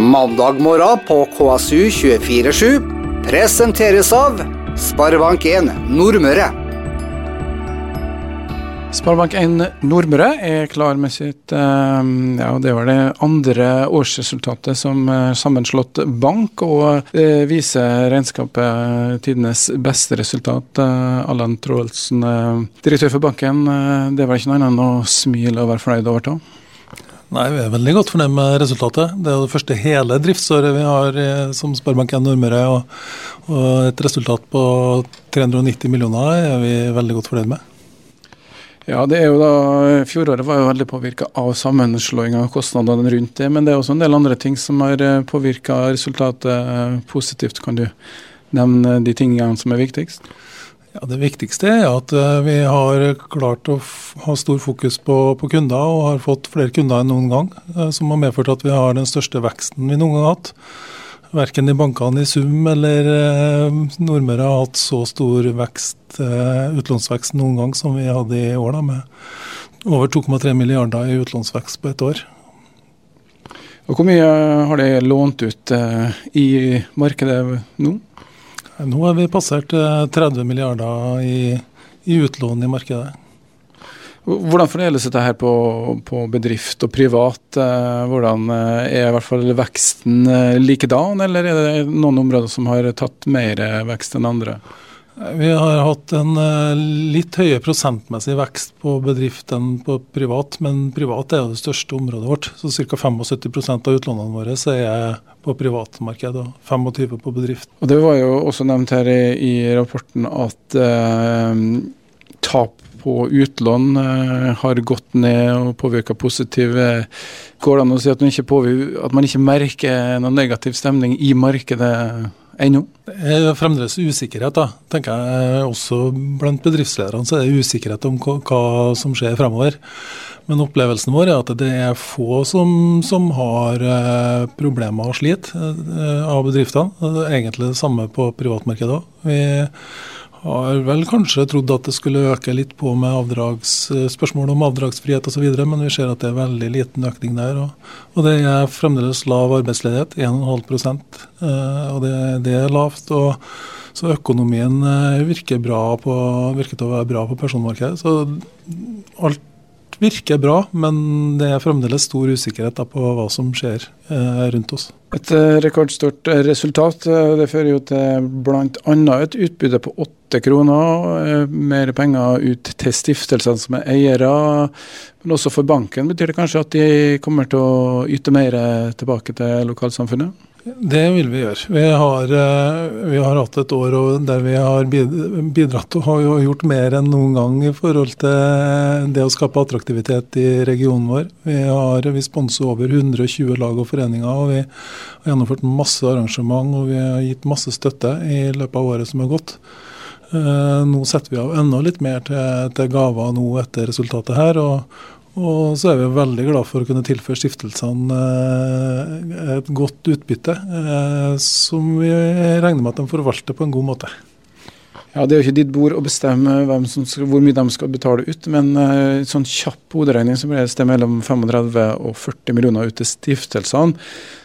Mandag morgen på KSU247 presenteres av Sparebank1 Nordmøre. Sparebank1 Nordmøre er klar med sitt eh, ja, det var det andre årsresultatet som eh, sammenslått bank, og eh, viser regnskapet tidenes beste resultat. Allan Troelsen, direktør for banken, det var ikke noe annet enn å smile og være fornøyd over det? Nei, Vi er veldig godt fornøyd med resultatet. Det er det første hele driftsåret vi har som Sparebank1 Nordmøre. Og, og et resultat på 390 millioner er vi veldig godt fornøyd med. Ja, det er jo da, Fjoråret var jo veldig påvirka av sammenslåinga og kostnadene rundt det. Men det er også en del andre ting som har eh, påvirka resultatet eh, positivt. Kan du nevne de tingene som er viktigst? Ja, Det viktigste er at eh, vi har klart å ha stor fokus på, på, kunder, og har fått flere kunder enn noen gang. Som har medført at vi har den største veksten vi noen gang har hatt. Verken i bankene i sum eller eh, Nordmøre har hatt så stor vekst, eh, utlånsvekst noen gang som vi hadde i år, da, med over 2,3 milliarder i utlånsvekst på ett år. Og Hvor mye har de lånt ut eh, i markedet nå? Nå har vi passert 30 milliarder i, i utlån i markedet. Hvordan fordeles dette her på, på, bedrift og privat? Eh, hvordan eh, Er i hvert fall veksten eh, likedan, eller er det noen områder som har tatt mer vekst enn andre? Vi har hatt en litt høyere prosentmessig vekst på bedrift enn på privat, men privat er jo det største området vårt. Så ca. 75% av utlånene våre er på privatmarkedet og 25 på bedrift. Og Det var jo også nevnt her i, rapporten at eh, tap på utlån eh, har gått ned og påvirka positive. Går det an å si at man, at man ikke merker noen negativ stemning i markedet ennå? Det er fremdeles usikkerhet, da, tenker jeg. Også blant bedriftslederne så er det usikkerhet om hva som skjer fremover. Men opplevelsen vår er at det er få som, som har eh, problemer og sliter eh, av bedriftene. Egentlig det samme på privatmarkedet òg har vel kanskje trodd at det skulle øke litt på med avdrags, eh, spørsmål om avdragsfrihet osv., men vi ser at det er veldig liten økning der. Og, og det er fremdeles lav arbeidsledighet, 1,5 eh, og det, det, er lavt. og så økonomien virker, virker, på, virker til å være bra på personmarkedet. Så alt virker bra, men det er fremdeles stor usikkerhet på hva som skjer eh, rundt oss. Et eh, rekordstort eh, resultat. Det fører jo til bl.a. et utbytte på åtte kroner. Mer penger ut til stiftelsene som er eiere. Men også for banken betyr det kanskje at de kommer til å yte mer tilbake til lokalsamfunnet? Det vil vi gjøre. Vi har, eh, vi har, hatt et år der vi har bidratt og gjort mer enn noen gang i forhold til det å skape attraktivitet i regionen vår. Vi, har, vi sponser over 120 lag og foreninger. og Vi har gjennomført masse arrangement og vi har gitt masse støtte i løpet av året som har gått. Eh, nå setter vi av enda litt mer til, til gaver nå etter resultatet her. og og så er vi veldig glad for å kunne tilføre stiftelsene eh, et godt utbytte, eh, som vi regner med at de forvalter på en god måte. Ja, Det er jo ikke ditt bord å bestemme skal, hvor mye de skal betale ut, men uh, sånn kjapp hoderegning så blir det sted mellom 35 og 40 millioner ut til stiftelsene,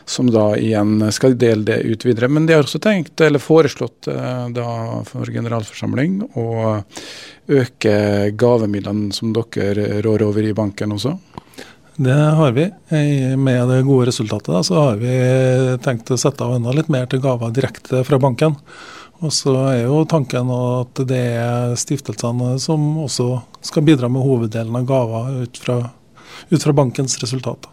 som da igjen skal dele det ut videre. Men de har også tenkt, eller foreslått uh, da for generalforsamling å øke gavemidlene som dere rår over i banken også? Det har vi. Med det gode resultatet da, så har vi tenkt å sette av enda litt mer til gaver direkte fra banken. Og så er jo tanken at det er stiftelsene som også skal bidra med hoveddelen av gaver ut fra, ut fra bankens resultater.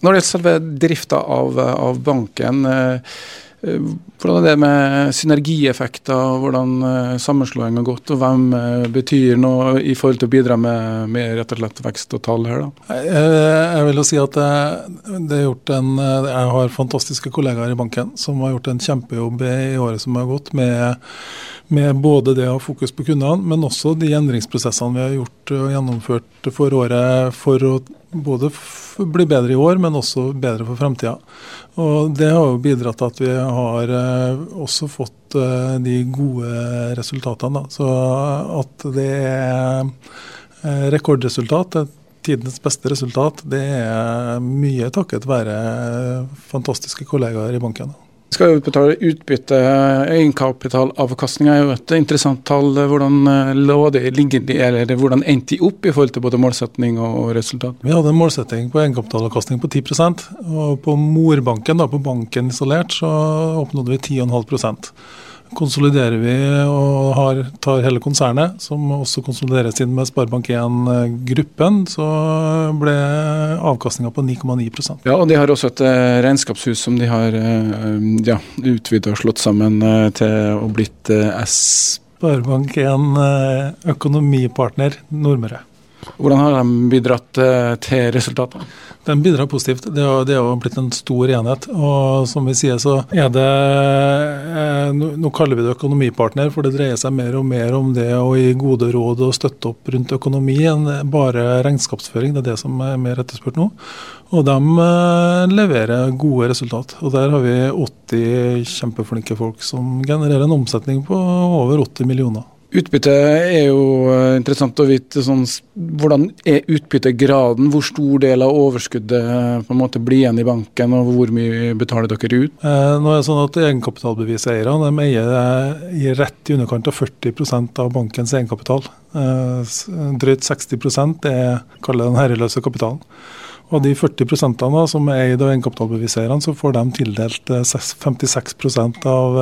Når det gjelder selve drifta av, av banken, eh, hvordan er det med synergieffekter, hvordan eh, sammenslåing har gått, og hvem eh, betyr noe i forhold til å bidra med, med rett og slett vekst og tall her? da? Jeg vil jo si at det, er gjort en, jeg har fantastiske kollegaer i banken som har gjort en kjempejobb i året som har gått, med, med både det å ha fokus på kundene, men også de endringsprosessene vi har gjort og gjennomført for året for å både bli bedre i år, men også bedre for fremtida. Og Det har jo bidratt til at vi har eh, også fått eh, de gode resultatene. Da. Så at det er eh, rekordresultat, tidenes beste resultat, det er mye takket være fantastiske kollegaer i banken. Skal utbetale utbytte. Egenkapitalavkastning er jo et interessant tall. Hvordan eh, lå det, liggende, eller hvordan endte de opp i forhold til både målsetning og resultat? Vi hadde en målsetting på egenkapitalavkastning på 10% og på morbanken, da, på banken isolert, så oppnådde vi 10,5 konsoliderer vi og har, tar hele konsernet, som også konsolideres inn med Sparebank1-gruppen, så ble avkastninga på 9,9% Ja, og De har også et uh, regnskapshus som de har uh, ja, utvida og slått sammen uh, til å blitt S. Sparebank1 økonomipartner Nordmøre. Hvordan har de bidratt til resultatet? Den bidrar positivt. Det det har blitt en stor enhet. Og som vi sier, så er det eh, Nå kaller vi det økonomipartner, for det dreier seg mer og mer om det å gi gode råd og støtte opp rundt økonomi enn bare regnskapsføring. Det er det som er mer etterspurt nå. Og de eh, leverer gode resultat. Og der har vi 80 kjempeflinke folk som genererer en omsetning på over 80 millioner. Utbytte er jo eh, interessant å vite. Sånn, hvordan er utbyttegraden? Hvor stor del av overskuddet eh, på en måte blir igjen i banken, og hvor mye betaler dere ut? Eh, nå er det sånn at Egenkapitalbeviseierne eier eh, i rett i underkant av 40% av bankens egenkapital. Eh, drøyt 60% er den herreløse kapitalen. Og de 40 da, som er eid av egenkapitalbeviseierne, så får de tildelt 56% av,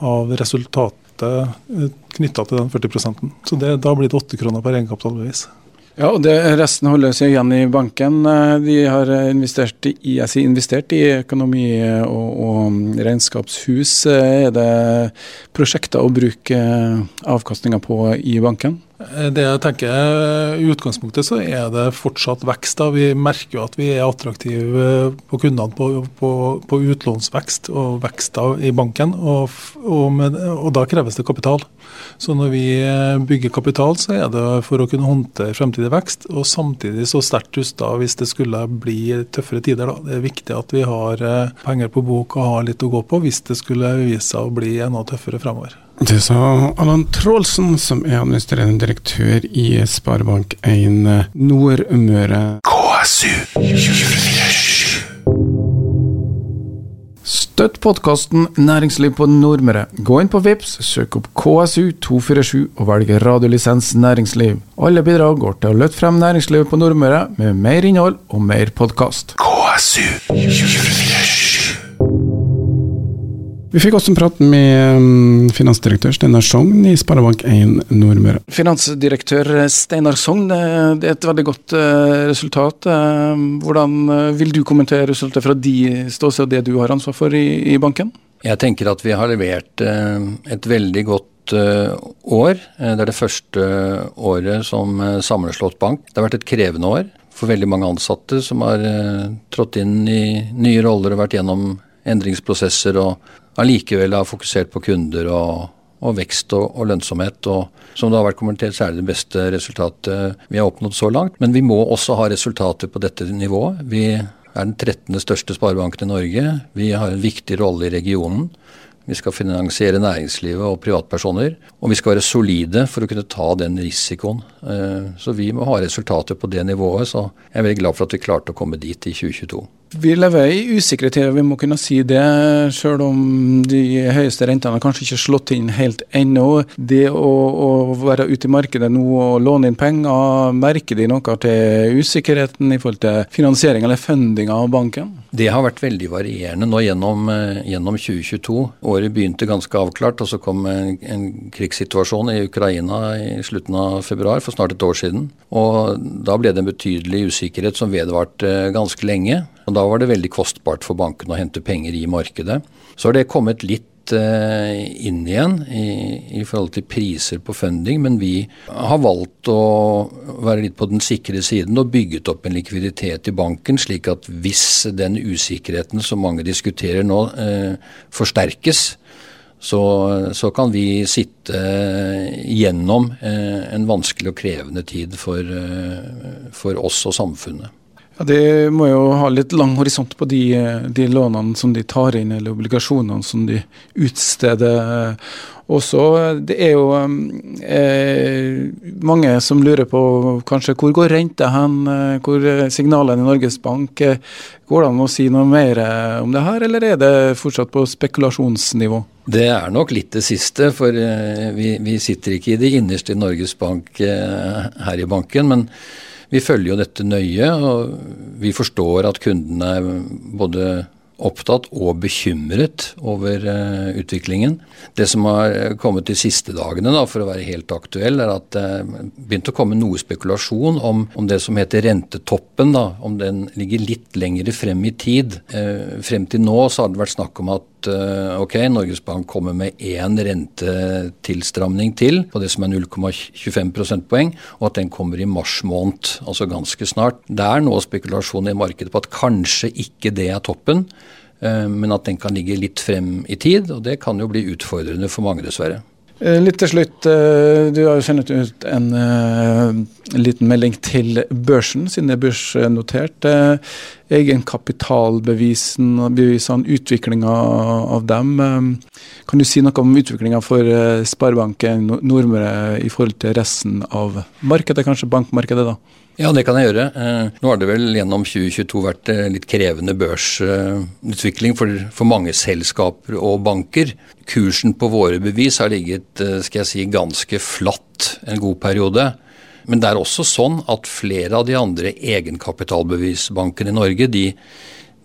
av resultatet skattelette knytta til den 40% Så det, Da blir det 8 kroner per egenkapitalbevis. Ja, og det, Resten holder seg igjen i banken. De har investert i, si, investert i økonomi og, og, regnskapshus. Er det prosjekter å bruke avkastninga på i banken? Eh, det jeg tenker I utgangspunktet så er det fortsatt vekst. da. Vi merker jo at vi er attraktive på kundene på, på, på utlånsvekst og vekst i banken. Og, og, med, og, da kreves det kapital. Så når vi bygger kapital, så er det for å kunne håndtere fremtidig vekst. Og samtidig så sterkt rusta hvis det skulle bli tøffere tider. da. Det er viktig at vi har eh, penger på bok og har litt å gå på hvis det skulle vise seg å bli enda tøffere fremover. Det sa Allan Trålsen, som er administrerende direktør i Sparebank1 Nordmøre. KSU 247. Støtt podkasten Næringsliv på Nordmøre. Gå inn på Vips, søk opp KSU247 og velg radiolisens næringsliv. Alle bidrag går til å løfte frem næringslivet på Nordmøre med mer innhold og mer podkast. KSU 247. Vi fikk også en prat med um, finansdirektør Steinar Sogn i Sparebank1 Nordmøre. Finansdirektør Steinar Sogn, det er et veldig godt uh, resultat. Hvordan vil du kommentere resultatet fra de ståsted og det du har ansvar for i, i, banken? Jeg tenker at vi har levert et veldig godt år. Det er det første året som sammenslått bank. Det har vært et krevende år for veldig mange ansatte som har trådt inn i nye roller og vært gjennom endringsprosesser og allikevel har fokusert på kunder og, og vekst og, og, lønnsomhet. Og som det har vært kommentert, så er det det beste resultatet vi har oppnådd så langt. Men vi må også ha resultater på dette nivået. Vi er den 13. største sparebanken i Norge. Vi har en viktig rolle i regionen. Vi skal finansiere næringslivet og privatpersoner. Og vi skal være solide for å kunne ta den risikoen. Eh, så vi må ha resultater på det nivået. Så jeg er veldig glad for at vi klarte å komme dit i 2022. Vi lever i usikre tider, vi må kunne si det. Selv om de høyeste rentene kanskje ikke slått inn helt ennå. Det å, å, være ute i markedet nå og låne inn penger, merker de noe til usikkerheten i forhold til finansiering eller funding av banken? Det har vært veldig varierende nå gjennom, eh, gjennom 2022. Året begynte ganske avklart, og så kom en, en krigssituasjon i Ukraina i slutten av februar, for snart et år siden. Og da ble det en betydelig usikkerhet som vedvarte ganske lenge. Og Da var det veldig kostbart for banken å hente penger i markedet. Så har det kommet litt eh, inn igjen i, i, forhold til priser på funding, men vi har valgt å være litt på den sikre siden og bygget opp en likviditet i banken, slik at hvis den usikkerheten som mange diskuterer nå, eh, forsterkes, så, så, kan vi sitte gjennom eh, en vanskelig og krevende tid for, eh, for oss og samfunnet. Ja, De må jo ha litt lang horisont på de, de lånene som de tar inn, eller obligasjonene som de utsteder. Også, det er jo eh, mange som lurer på kanskje hvor går renta hen, eh, hvor signalene i Norges Bank Går det an å si noe mer om det her, eller er det fortsatt på spekulasjonsnivå? Det er nok litt det siste, for eh, vi, vi sitter ikke i det innerste i Norges Bank eh, her i banken. men vi følger jo dette nøye, og vi forstår at kundene er både opptatt og bekymret over uh, utviklingen. Det som har kommet de siste dagene, da, for å være helt aktuell, er at det uh, begynte å komme noe spekulasjon om, om, det som heter rentetoppen. Da, om den ligger litt lengre frem i tid. Uh, frem til nå så har det vært snakk om at Eh, ok, Norges Bank kommer med én rentetilstramning til på det som er 0,25 prosentpoeng, og at den kommer i mars måned, altså ganske snart. Det er nå spekulasjon i markedet på at kanskje ikke det er toppen, eh, men at den kan ligge litt frem i tid, og det kan jo bli utfordrende for mange, dessverre. Eh, litt til slutt, eh, du har jo sendt ut en uh, liten melding til børsen, siden det er børsnotert. Egenkapitalbevisene, utviklinga av dem. Kan du si noe om utviklinga for Sparebanken Nordmøre i forhold til resten av markedet, kanskje bankmarkedet? da? Ja, det kan jeg gjøre. Eh, nå har det vel gjennom 2022 vært eh, litt krevende børsutvikling for, for, mange selskaper og banker. Kursen på våre bevis har ligget eh, skal jeg si, ganske flatt en god periode. Men det er også sånn at flere av de andre egenkapitalbevisbankene i Norge, de,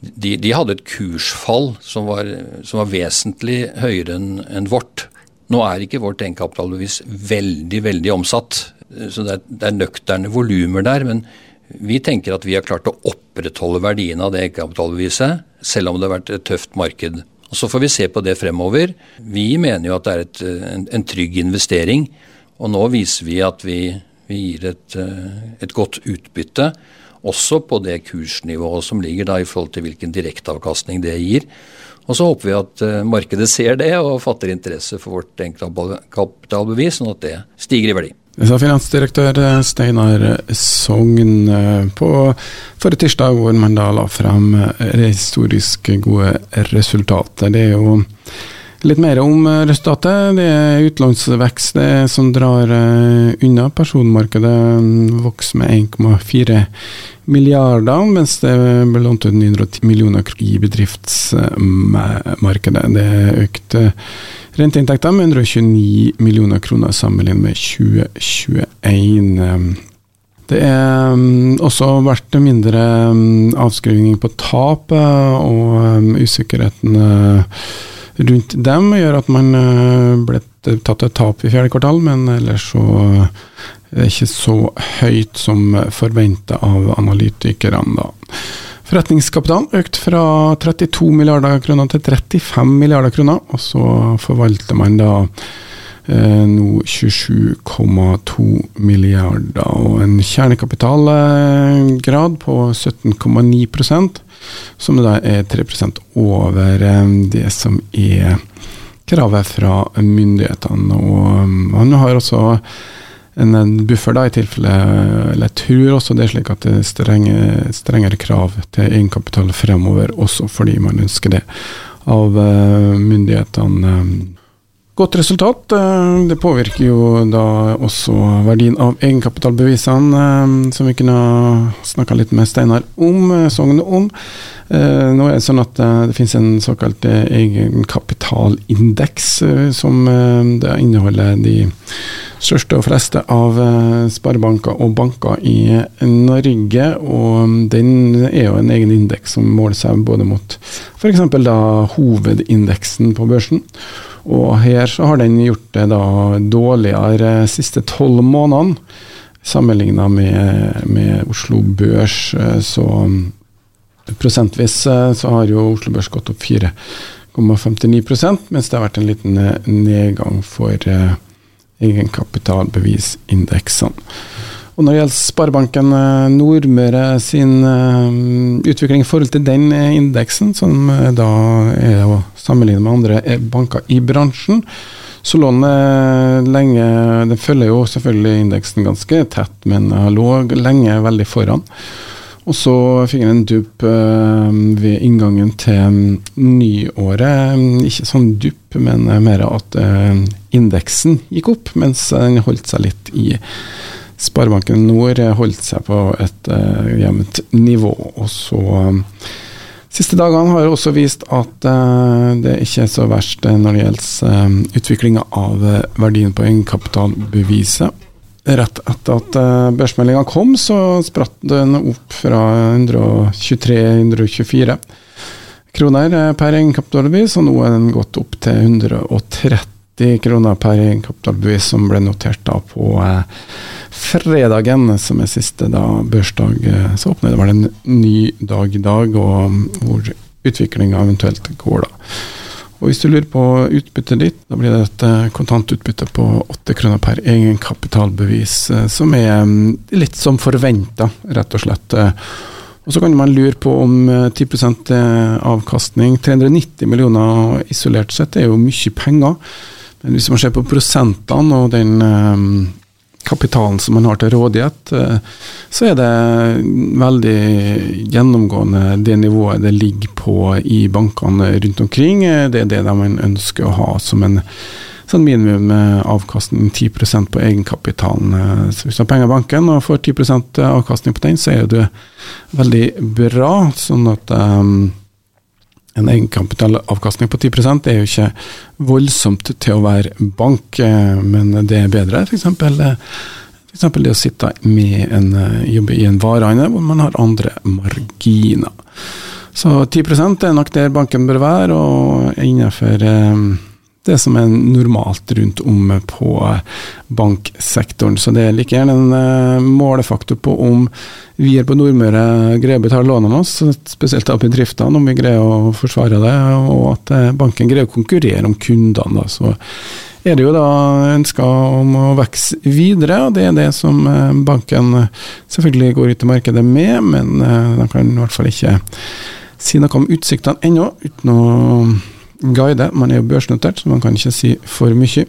de, de hadde et kursfall som var, som var vesentlig høyere enn en vårt. Nå er ikke vårt egenkapitalbevis veldig, veldig omsatt. Så det er, det er nøkterne volumer der. Men vi tenker at vi har klart å opprettholde verdiene av det egenkapitalbeviset, selv om det har vært et tøft marked. Og Så får vi se på det fremover. Vi mener jo at det er et, en, en, trygg investering. Og nå viser vi at vi, vi gir et, et, godt utbytte, også på det kursnivået som ligger da i forhold til hvilken direkteavkastning det gir. Og så håper vi at markedet ser det og fatter interesse for vårt egenkapitalbevis, sånn at det stiger i verdi. Det sa finansdirektør eh, Steinar Sogn eh, på forrige tirsdag, hvor man da la frem eh, historisk gode resultater. Det er jo litt mer om resultatet. Det er utlånsvekst som drar unna. Personmarkedet mm, vokser med 1,4 milliarder, mens det ble lånt ut 910 millioner i bedriftsmarkedet. Det er økt Renteinntekter med 129 millioner kroner sammenlignet med 2021. Det er um, også vært mindre um, avskrivning på tap, uh, og usikkerheten uh, rundt dem gjør at man uh, ble tatt et tap i fjerde kvartal, men ellers så er det ikke så høyt som forventa av analytikerne. da. Forretningskapitalen økte fra 32 milliarder kroner til 35 milliarder kroner, og så forvalter man da eh, nå 27,2 milliarder, og en kjernekapitalgrad på 17,9% som da er 3 over eh, det som er kravet fra myndighetene. Og man har også en buffer, da, i tilfelle Eller jeg tror også det er slik at det er strenge, strengere krav til egenkapital fremover, også fordi man ønsker det av uh, myndighetene. Godt resultat. Uh, det påvirker jo da også verdien av egenkapitalbevisene, uh, som vi kunne snakka litt med Steinar om, Sogn om. Eh, nå er det sånn at eh, det finnes en såkalt eh, egenkapitalindeks, som det inneholder de største og fleste av sparebanker og banker i Norge. Og den er jo en egen indeks som måler seg både mot f.eks. hovedindeksen på børsen. Og her så har den gjort det da dårligere de siste tolv månedene. Sammenligna med, med Oslo Børs, så Prosentvis eh, så har jo Oslo Børs gått opp 4,59% mens det har vært en liten eh, nedgang for egenkapitalbevisindeksene. Og Når det gjelder Sparebanken Nordmøre sin utvikling i forhold til den indeksen, som da er å sammenligne med andre banker i bransjen, så lå den lenge Den følger jo selvfølgelig indeksen ganske tett, men lå lenge veldig foran. Og så fikk jeg en dupp uh, ved inngangen til nyåret. Ikke sånn dupp, men mer at uh, indeksen gikk opp, mens den holdt seg litt i Sparebanken Nord holdt seg på et uh, jevnt nivå. Og så um, Siste dagene har også vist at uh, det ikke er så verst når det gjelder uh, utviklinga av verdien på egenkapitalbeviset. Rett etter at uh, børsmeldinga kom, så spratt den opp fra 123-124 kroner per egenkapitalbevis, og nå er den gått opp til 130 kroner per egenkapitalbevis, som ble notert da på uh, fredagen, som er siste da børsdag. Så åpner det vel en ny dag i dag, og hvor utviklinga eventuelt går, da. Og Hvis du lurer på utbyttet ditt, da blir det et eh, kontantutbytte på åtte kroner per egenkapitalbevis, eh, som er mm, litt som forventa, rett og slett. Og Så kan man lure på om 10 eh, avkastning, 390 millioner isolert sett, er jo mye penger. Men hvis man ser på prosentene og den kapitalen som man har til rådighet, eh, så er det veldig gjennomgående det nivået det ligger på i bankene rundt omkring. Det er det man ønsker å ha som en sånn minimum avkastning 10% på egenkapitalen. Så hvis du har penger i banken og får 10% avkastning på den, så er det veldig bra. sånn at um, en egenkapitalavkastning på 10% er jo ikke voldsomt til å være bank, eh, men det er bedre f.eks. eksempel det å sitte med en jobb i en varehandel hvor man har andre marginer. Så 10% er nok der banken bør være, og innenfor eh, det som er normalt rundt om på banksektoren. Så det er like gjerne en uh, målefaktor på om vi her på Nordmøre greier å betale lånene oss, spesielt av bedriftene, om vi greier å forsvare det, og at uh, banken greier å konkurrere om kundene. Da. Så er det jo da ønsker om å vokse videre, og det er det som uh, banken selvfølgelig går ut i markedet med, men de kan i hvert fall ikke si noe om utsiktene ennå, uten å guide. Man er jo børsnotert, så man kan ikke si for mye.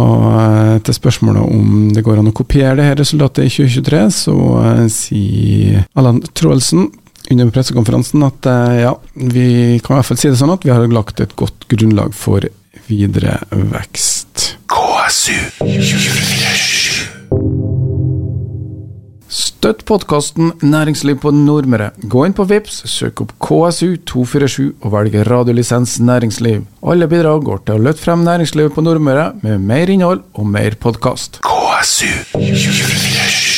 Og eh, til spørsmålet om det går an å kopiere det her resultatet i 2023, så uh, sier Allan Troelsen under pressekonferansen at uh, ja, vi kan i hvert fall si det sånn at vi har lagt et godt grunnlag for videre vekst. KSU 24 Støtt podkasten Næringsliv på Nordmøre. Gå inn på VIPS, søk opp KSU247 og velg radiolisens næringsliv. Alle bidrag går til å løfte frem næringslivet på Nordmøre med mer innhold og mer podkast. KSU 247